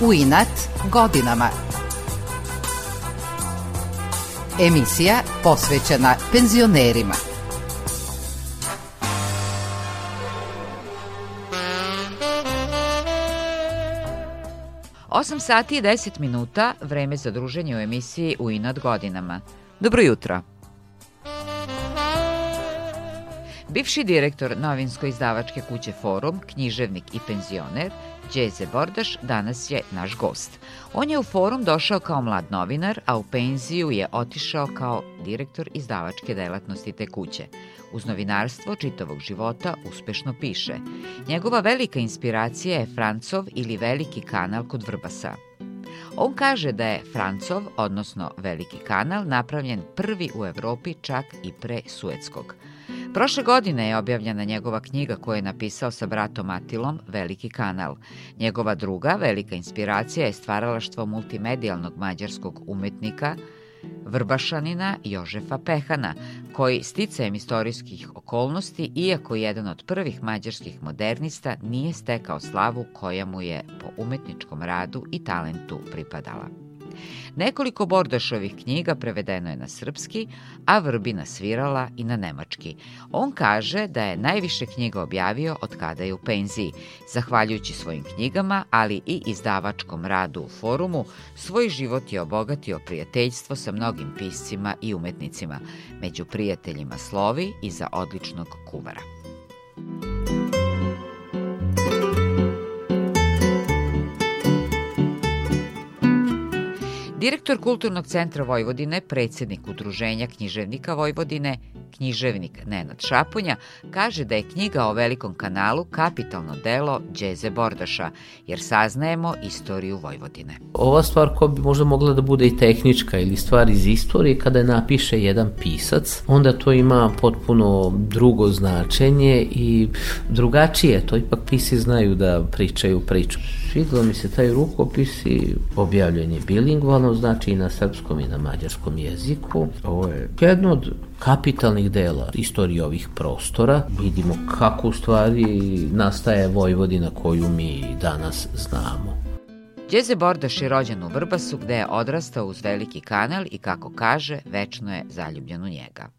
U inat godinama. Emisija posvećena penzionerima. Osam sati i deset minuta, vreme za druženje u emisiji U inat godinama. Dobro jutro. Bivši direktor novinsko-izdavačke kuće Forum, književnik i penzioner, Đeze Bordaš danas je naš gost. On je u forum došao kao mlad novinar, a u penziju je otišao kao direktor izdavačke delatnosti te kuće. Uz novinarstvo čitavog života uspešno piše. Njegova velika inspiracija je Francov ili Veliki kanal kod Vrbasa. On kaže da je Francov, odnosno Veliki kanal, napravljen prvi u Evropi čak i pre Suetskog – Prošle godine je objavljena njegova knjiga koju je napisao sa bratom Atilom, Veliki kanal. Njegova druga velika inspiracija je stvaralaštvo multimedijalnog mađarskog umetnika, Vrbašanina Jožefa Pehana, koji sticajem istorijskih okolnosti, iako jedan od prvih mađarskih modernista, nije stekao slavu koja mu je po umetničkom radu i talentu pripadala. Nekoliko Bordašovih knjiga prevedeno je na srpski, a Vrbina svirala i na nemački. On kaže da je najviše knjiga objavio od kada je u penziji. Zahvaljujući svojim knjigama, ali i izdavačkom radu u forumu, svoj život je obogatio prijateljstvo sa mnogim piscima i umetnicima. Među prijateljima slovi i za odličnog kuvara. Direktor Kulturnog centra Vojvodine, predsednik Udruženja književnika Vojvodine, književnik Nenad Šapunja kaže da je knjiga o Velikom kanalu kapitalno delo Đeze Bordaša, jer saznajemo istoriju Vojvodine. Ova stvar koja bi možda mogla da bude i tehnička ili stvar iz istorije, kada je napiše jedan pisac, onda to ima potpuno drugo značenje i drugačije, to ipak pisi znaju da pričaju priču. Svidlo mi se taj rukopis i objavljen je bilingvalno, znači i na srpskom i na mađarskom jeziku. Ovo je jedno od kapitalnih dela istorije ovih prostora. Vidimo kako u stvari nastaje Vojvodina koju mi danas znamo. Đeze Bordaš je rođen u Vrbasu gde je odrastao uz veliki kanal i kako kaže, večno je zaljubljen u njega.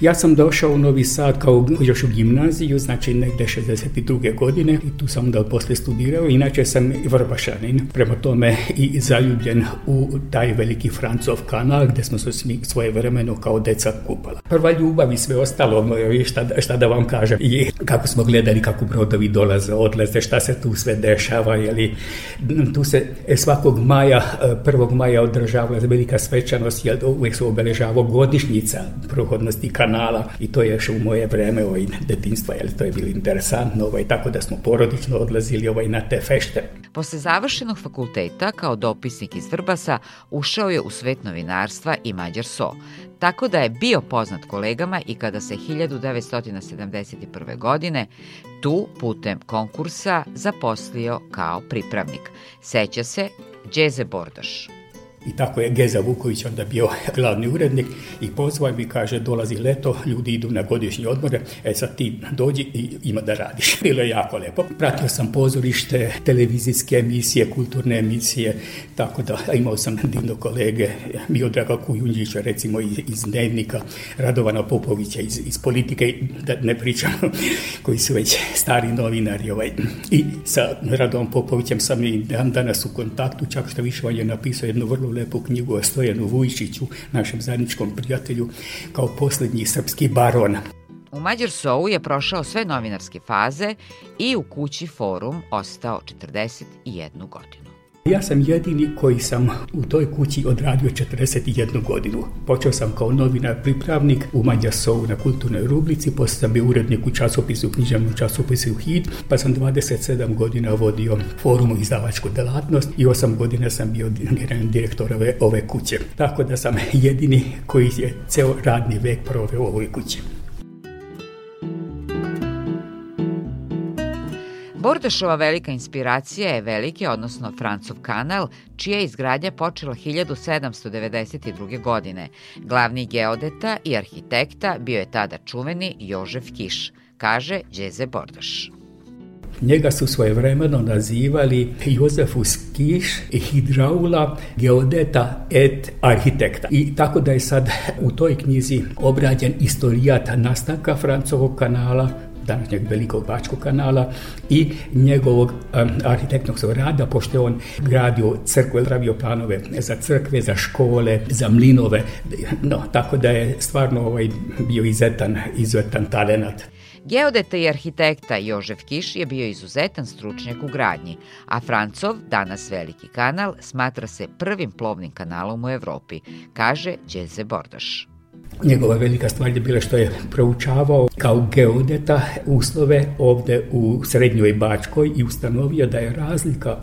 Ja sam došao u Novi Sad kao još u gimnaziju, znači negde 62. godine i tu sam onda posle studirao, inače sam vrbašanin, prema tome i zaljubljen u taj veliki Francov kanal gde smo se svi svoje vremeno kao deca kupala. Prva ljubav i sve ostalo, ovaj, šta, da, šta da vam kažem, i kako smo gledali kako brodovi dolaze, odlaze, šta se tu sve dešava, jeli, tu se e, svakog maja, 1. E, maja održavala velika svečanost, jer uvijek se obeležavao godišnjica prohodnosti kanala kanala i to je još u moje vreme ovaj, detinstva, jer to je bilo interesantno, ovaj, tako da smo porodično odlazili ovaj, na te fešte. Posle završenog fakulteta, kao dopisnik iz Vrbasa, ušao je u svet novinarstva i Mađar So, tako da je bio poznat kolegama i kada se 1971. godine tu putem konkursa zaposlio kao pripravnik. Seća se Đeze Bordaš. I tako je Geza Vuković onda bio glavni urednik i pozvao mi, kaže, dolazi leto, ljudi idu na godišnji odmore, e sad ti dođi i ima da radiš. Bilo je jako lepo. Pratio sam pozorište, televizijske emisije, kulturne emisije, tako da imao sam divno kolege, Miodraga Kujundžića, recimo iz Dnevnika, Radovana Popovića iz, iz politike, da ne pričam, koji su već stari novinari. Ovaj. I sa Radovan Popovićem sam i dan danas u kontaktu, čak što više on je napisao jednu vrlo lepu knjigu o Stojanu Vujčiću, našem zajedničkom prijatelju, kao poslednji srpski baron. U Mađar Sovu je prošao sve novinarske faze i u kući forum ostao 41 godinu. Ja sam jedini koji sam u toj kući odradio 41 godinu. Počeo sam kao novinar pripravnik u Mađasovu na kulturnoj rubrici, poslije sam bio urednik u časopisu, književnom časopisu Hit, pa sam 27 godina vodio forum forumu izdavačku delatnost i 8 godina sam bio generalni direktor ove, ove kuće. Tako da sam jedini koji je ceo radni vek proveo u ovoj kući. Bordašova velika inspiracija je Veliki, odnosno Francov kanal, čija je izgradnja počela 1792. godine. Glavni geodeta i arhitekta bio je tada čuveni Jožef Kiš, kaže Đeze Bordaš. Njega su svoje vremeno nazivali Jozefus Kiš i Hidraula, geodeta et arhitekta. I tako da je sad u toj knjizi obrađen istorijat nastanka Francovog kanala, današnjeg velikog Bačkog kanala i njegovog um, arhitektonskog rada, pošto je on gradio crkve, pravio planove za crkve, za škole, za mlinove, no, tako da je stvarno ovaj bio izuzetan, izuzetan talenat. Geodeta i arhitekta Jožef Kiš je bio izuzetan stručnjak u gradnji, a Francov, danas veliki kanal, smatra se prvim plovnim kanalom u Evropi, kaže Đeze Bordaš. Njegova velika stvar je bila što je proučavao kao geodeta uslove ovde u Srednjoj Bačkoj i ustanovio da je razlika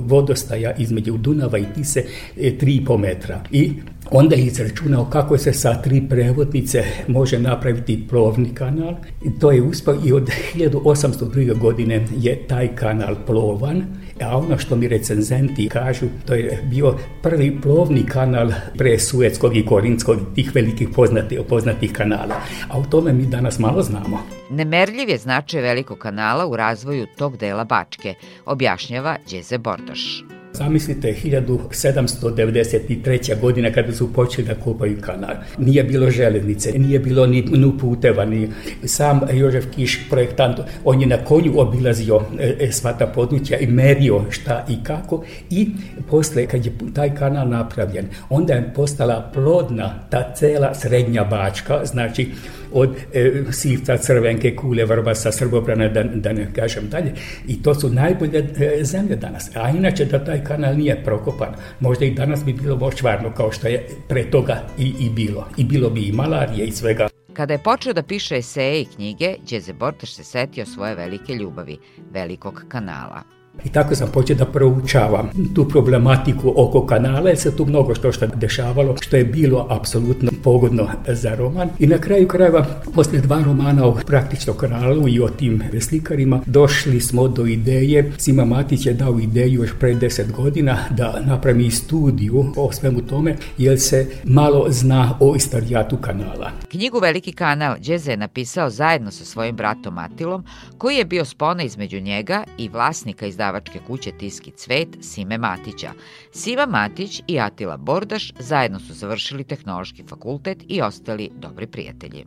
vodostaja između Dunava i Tise 3,5 e, metra. I onda je izračunao kako se sa tri prevodnice može napraviti plovni kanal i to je uspao i od 1802. godine je taj kanal plovan, a ono što mi recenzenti kažu, to je bio prvi plovni kanal pre Suetskog i Korinskog, tih velikih poznati, poznatih kanala, a o tome mi danas malo znamo. Nemerljiv je značaj velikog kanala u razvoju tog dela Bačke, objašnjava Đeze Bordoš. Zamislite 1793. godina kada su počeli da kopaju kanal. Nije bilo železnice, nije bilo ni, ni puteva, ni sam Jožef Kiš, projektant, on je na konju obilazio e, e sva ta područja i merio šta i kako i posle kad je taj kanal napravljen, onda je postala plodna ta cela srednja bačka, znači od e, Sivca, Crvenke, Kule, Vrbasa, Srbobrana, da, da ne kažem dalje. I to su najbolje e, zemlje danas. A inače da taj taj kanal nije prokopan. Možda i danas bi bilo močvarno kao što je pre toga i, i bilo. I bilo bi i malarije i svega. Kada je počeo da piše eseje i knjige, Đeze Bortaš da se setio svoje velike ljubavi, velikog kanala. I tako sam počeo da proučavam tu problematiku oko kanala, jer se tu mnogo što što dešavalo, što je bilo apsolutno pogodno za roman. I na kraju krajeva, poslije dva romana o praktično kanalu i o tim slikarima, došli smo do ideje, Sima Matić je dao ideju još pre deset godina da napravi studiju o svemu tome, jer se malo zna o istarijatu kanala. Knjigu Veliki kanal Đeze je napisao zajedno sa svojim bratom Matilom, koji je bio spona između njega i vlasnika iz izdavačke kuće Tiski cvet Sime Matića. Siva Matić i Atila Bordaš zajedno su završili Tehnološki fakultet i ostali dobri prijatelji.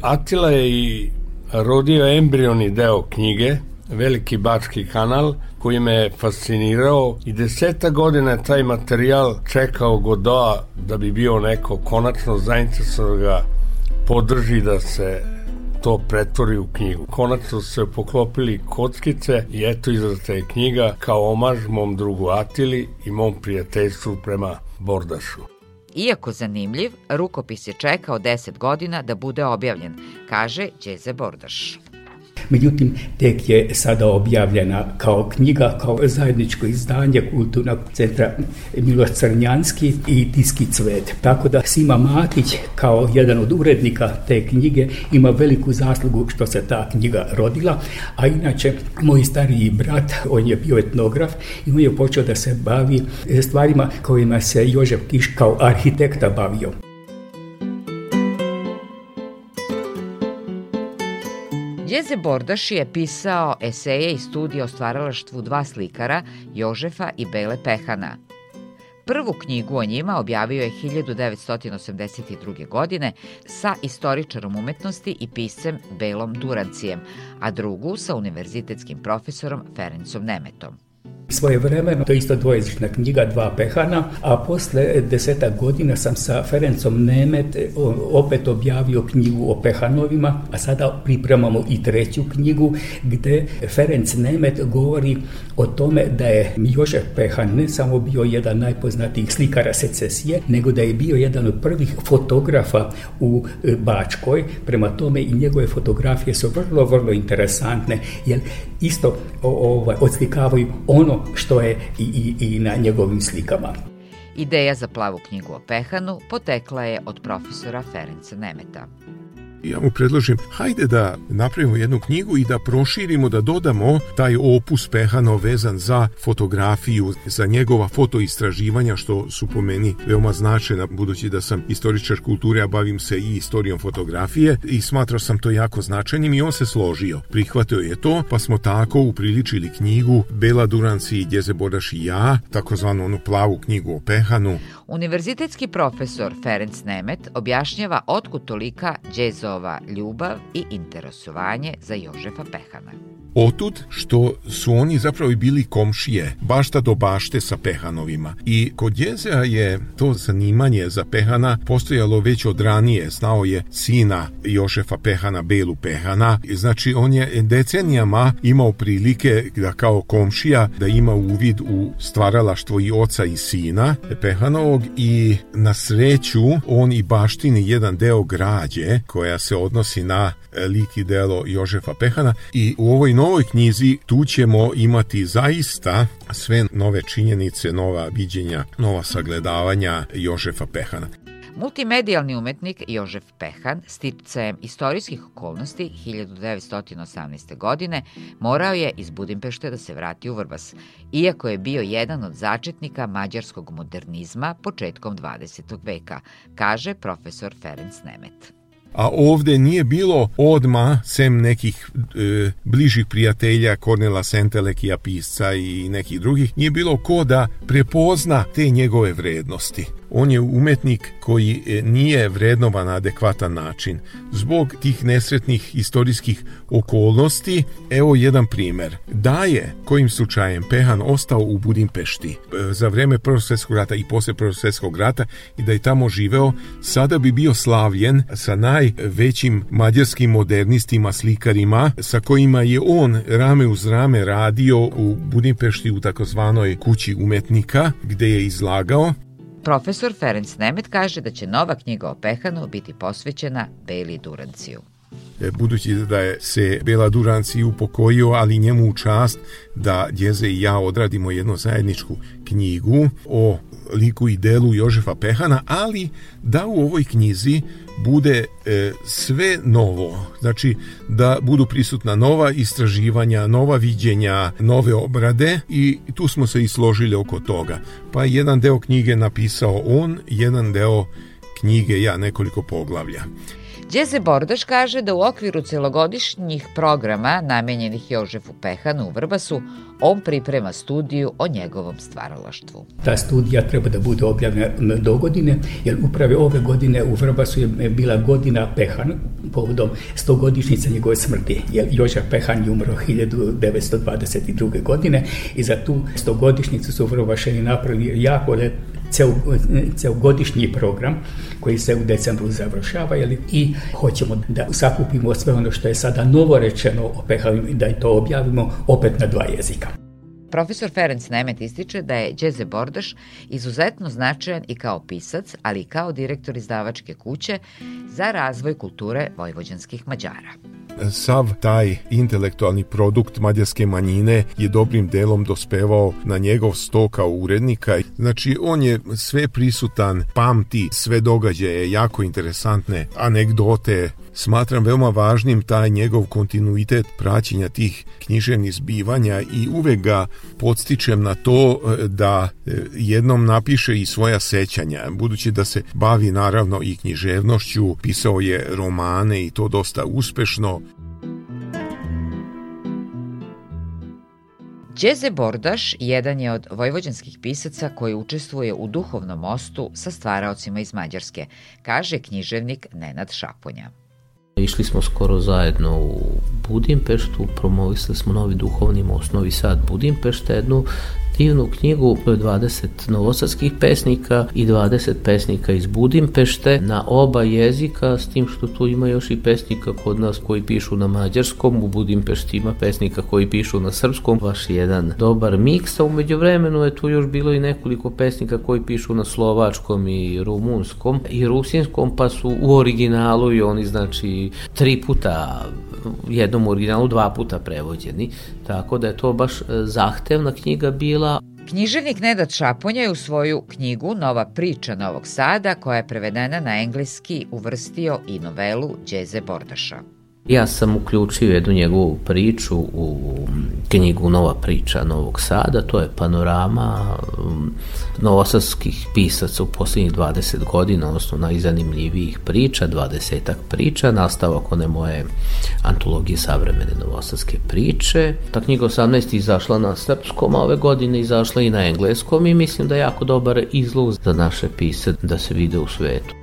Atila je i rodio embrioni deo knjige Veliki Bački kanal koji me fascinirao i deseta godina je taj materijal čekao Godoa da bi bio neko konačno zainteresovan da ga podrži da se to pretvori u knjigu. Konačno su se poklopili kockice i eto izrasta je knjiga kao omaž mom drugu Atili i mom prijateljstvu prema Bordašu. Iako zanimljiv, rukopis je čekao 10 godina da bude objavljen, kaže Đeze Bordaš. Međutim, tek je sada objavljena kao knjiga, kao zajedničko izdanje Kulturnog centra Miloš Crnjanski i Tiski Cvet. Tako da Sima Matić, kao jedan od urednika te knjige, ima veliku zaslugu što se ta knjiga rodila, a inače moj stariji brat, on je bio etnograf i on je počeo da se bavi stvarima kojima se Jožef Kiš kao arhitekta bavio. Aljoze Bordaši je pisao eseje i studije o stvaralaštvu dva slikara, Jožefa i Bele Pehana. Prvu knjigu o njima objavio je 1982. godine sa istoričarom umetnosti i piscem Belom Durancijem, a drugu sa univerzitetskim profesorom Ferencom Nemetom. Svoje vremeno, to je isto dvojezična knjiga, dva pehana, a posle desetak godina sam sa Ferencom Nemet e, opet objavio knjigu o pehanovima, a sada pripremamo i treću knjigu gde Ferenc Nemet govori o tome da je Mijoše Pehan ne samo bio jedan najpoznatijih slikara secesije, nego da je bio jedan od prvih fotografa u e, Bačkoj, prema tome i njegove fotografije su vrlo, vrlo interesantne, jer isto ovaj, odslikavaju ono što je i, i, i na njegovim slikama. Ideja za plavu knjigu o Pehanu potekla je od profesora Ferenca Nemeta ja mu predložim, hajde da napravimo jednu knjigu i da proširimo, da dodamo taj opus Pehano vezan za fotografiju, za njegova fotoistraživanja, što su po meni veoma značajna, budući da sam istoričar kulture, a bavim se i istorijom fotografije i smatrao sam to jako značajnim i on se složio. Prihvatio je to, pa smo tako upriličili knjigu Bela Duranci i Djeze Bodaš i ja, takozvanu onu plavu knjigu o Pehanu. Univerzitetski profesor Ferenc Nemet objašnjava otkud tolika Djezo Pedrova ljubav i interesovanje za Jožefa Pehana. Otud što su oni zapravo i bili komšije, bašta do bašte sa Pehanovima. I kod Jezea je to zanimanje za Pehana postojalo već od ranije. Znao je sina Jošefa Pehana, Belu Pehana. Znači, on je decenijama imao prilike da kao komšija da ima uvid u stvaralaštvo i oca i sina Pehanovog i na sreću on i baštini jedan deo građe koja se odnosi na lik i delo Jošefa Pehana i u ovoj novoj knjizi tu ćemo imati zaista sve nove činjenice, nova viđenja, nova sagledavanja Jožefa Pehana. Multimedijalni umetnik Jožef Pehan, sticajem istorijskih okolnosti 1918. godine, morao je iz Budimpešte da se vrati u Vrbas, iako je bio jedan od začetnika mađarskog modernizma početkom 20. veka, kaže profesor Ferenc Nemet a ovde nije bilo odma sem nekih e, bližih prijatelja Kornela Sentelekija pisca i nekih drugih, nije bilo ko da prepozna te njegove vrednosti on je umetnik koji e, nije vrednovan na adekvatan način. Zbog tih nesretnih istorijskih okolnosti, evo jedan primer. Da je kojim slučajem Pehan ostao u Budimpešti e, za vreme Prvog svetskog rata i posle Prvog svetskog rata i da je tamo živeo, sada bi bio slavljen sa najvećim mađarskim modernistima, slikarima, sa kojima je on rame uz rame radio u Budimpešti u takozvanoj kući umetnika, gde je izlagao Profesor Ferenc Nemet kaže da će nova knjiga o pehanu biti posvećena Beli Duranciju. E, budući da je se Bela Duranci upokojio, ali njemu u čast da Djeze i ja odradimo jednu zajedničku knjigu o liku i delu Jožefa Pehana, ali da u ovoj knjizi bude e, sve novo. Znači da budu prisutna nova istraživanja, nova viđenja, nove obrade i tu smo se i složili oko toga. Pa jedan deo knjige napisao on, jedan deo knjige ja nekoliko poglavlja. Đeze Bordaš kaže da u okviru celogodišnjih programa namenjenih Jožefu Pehanu u Vrbasu, on priprema studiju o njegovom stvaralaštvu. Ta studija treba da bude objavljena do godine, jer uprave ove godine u Vrbasu je bila godina Pehan povodom stogodišnjice njegove smrti. Jer Joža Pehan je umro 1922. godine i za tu stogodišnjicu su Vrbašeni napravili jako lep ceo, ceo godišnji program koji se u decembru završava jeli, i hoćemo da sakupimo sve ono što je sada novo rečeno o PHV i da to objavimo opet na dva jezika. Profesor Ferenc Nemet ističe da je Đeze Bordaš izuzetno značajan i kao pisac, ali i kao direktor izdavačke kuće za razvoj kulture vojvođanskih Mađara sav taj intelektualni produkt mađarske manjine je dobrim delom dospevao na njegov sto kao urednika. Znači, on je sve prisutan, pamti sve događaje, jako interesantne anegdote. Smatram veoma važnim taj njegov kontinuitet praćenja tih književnih zbivanja i uvek ga podstičem na to e, da e, jednom napiše i svoja sećanja, budući da se bavi naravno i književnošću, pisao je romane i to dosta uspešno, Đeze Bordaš jedan je od vojvođanskih pisaca koji učestvuje u duhovnom mostu sa stvaraocima iz Mađarske, kaže književnik Nenad Šaponja. Išli smo skoro zajedno u Budimpeštu, promovisali smo novi duhovni most Novi Sad Budimpešta, jednu divnu knjigu 20 novosadskih pesnika i 20 pesnika iz Budimpešte na oba jezika, s tim što tu ima još i pesnika kod nas koji pišu na mađarskom, u Budimpešti ima pesnika koji pišu na srpskom, baš jedan dobar miks, a umeđu vremenu je tu još bilo i nekoliko pesnika koji pišu na slovačkom i rumunskom i rusinskom, pa su u originalu i oni znači tri puta jednom originalu dva puta prevođeni, tako da je to baš e, zahtevna knjiga bila. Književnik Nedat Šaponja je u svoju knjigu Nova priča Novog Sada, koja je prevedena na engleski, uvrstio i novelu Đeze Bordaša. Ja sam uključio jednu njegovu priču u knjigu Nova priča Novog Sada, to je panorama um, novosadskih pisaca u posljednjih 20 godina, odnosno najzanimljivijih priča, 20 priča, nastavak one moje antologije savremene novosadske priče. Ta knjiga 18 izašla na srpskom, a ove godine izašla i na engleskom i mislim da je jako dobar izlog za naše pise da se vide u svetu.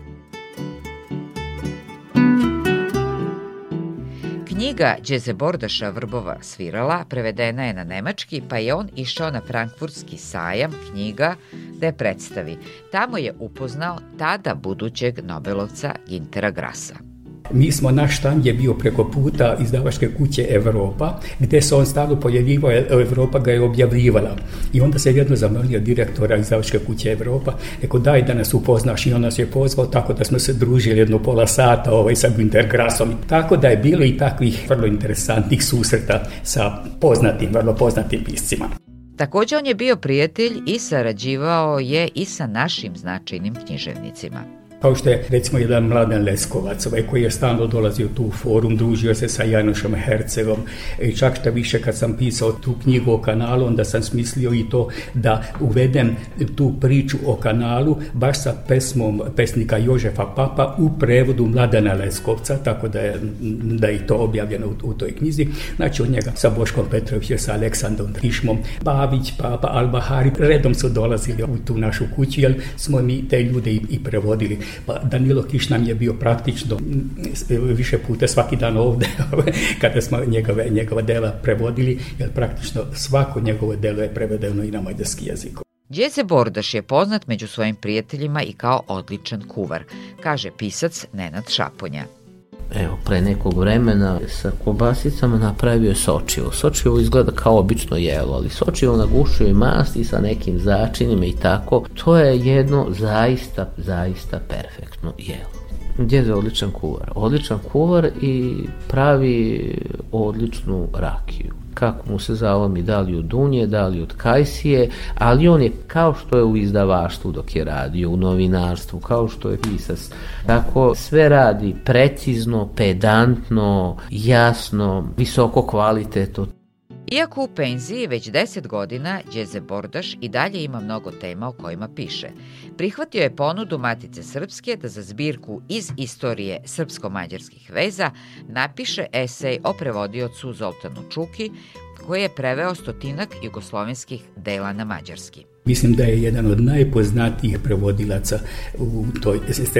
Knjiga Đezebordaša Vrbova Svirala prevedena je na nemački, pa je on išao na Frankfurtski sajam knjiga da je predstavi. Tamo je upoznao tada budućeg Nobelovca Gintera Grasa mi smo, naš štan je bio preko puta izdavačke kuće Evropa, gde se on stalno pojavljivao, Evropa ga je objavljivala. I onda se jedno zamolio direktora izdavačke kuće Evropa, rekao daj da nas upoznaš i on nas je pozvao, tako da smo se družili jedno pola sata ovaj, sa Günter Grasom. Tako da je bilo i takvih vrlo interesantnih susreta sa poznatim, vrlo poznatim piscima. Također on je bio prijatelj i sarađivao je i sa našim značajnim književnicima. Kao što je recimo jedan Mladen Leskovac, ovaj koji je stalno dolazio tu u forum, družio se sa Janošom Hercerom. I čak šta više kad sam pisao tu knjigu o kanalu, onda sam smislio i to da uvedem tu priču o kanalu baš sa pesmom pesnika Jožefa Papa u prevodu Mladena Leskovca, tako da je, da je to objavljeno u, u toj knjizi. Znači od njega sa Boškom Petrovićem, sa Aleksandrom Trišmom, Bavić, Papa, Albahari, redom su dolazili u tu našu kuću, jer smo mi te ljude i, i prevodili. Pa Danilo Kiš nam je bio praktično mm, više puta svaki dan ovde kada smo njegove, njegova dela prevodili, jer praktično svako njegovo delo je prevedeno i na mađarski jezik. Đece Bordaš je poznat među svojim prijateljima i kao odličan kuvar, kaže pisac Nenad Šaponja evo, pre nekog vremena sa kobasicama napravio sočivo. Sočivo izgleda kao obično jelo, ali sočivo nagušio i masti sa nekim začinima i tako. To je jedno zaista, zaista perfektno jelo. Djedo je odličan kuvar. Odličan kuvar i pravi odličnu rakiju kako mu se zalomi, da li od Dunje, da li od Kajsije, ali on je kao što je u izdavaštvu dok je radio, u novinarstvu, kao što je pisac, tako sve radi precizno, pedantno, jasno, visoko kvalitetno. Iako u penziji već 10 godina, Đeze Bordaš i dalje ima mnogo tema o kojima piše. Prihvatio je ponudu Matice Srpske da za zbirku iz istorije srpsko-mađarskih veza napiše esej o prevodiocu Zoltanu Čuki, koji je preveo stotinak jugoslovenskih dela na mađarski. Mislim da je jedan od najpoznatijih prevodilaca u toj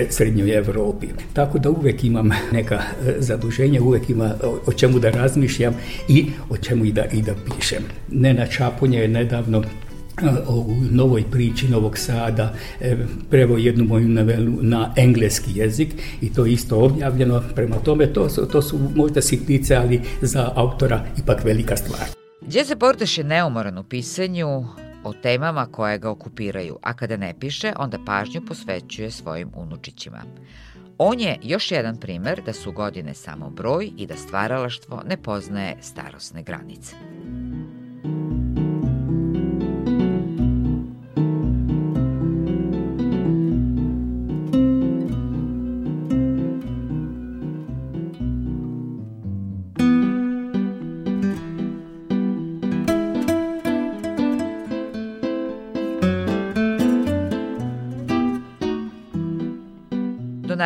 srednjoj Evropi. Tako da uvek imam neka e, zaduženja, uvek ima o čemu da razmišljam i o čemu i da, i da pišem. Nena Čaponja je nedavno u novoj priči Novog Sada e, preveo jednu moju novelu na engleski jezik i to je isto objavljeno. Prema tome, to su, to su možda sitnice, ali za autora ipak velika stvar. Đeze Bordaš je neumoran u pisanju, o temama koje ga okupiraju, a kada ne piše, onda pažnju posvećuje svojim unučićima. On je još jedan primer da su godine samo broj i da stvaralaštvo ne poznaje starosne granice.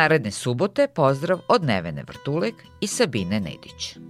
naredne subote pozdrav od Nevene Vrtulek i Sabine Nedić.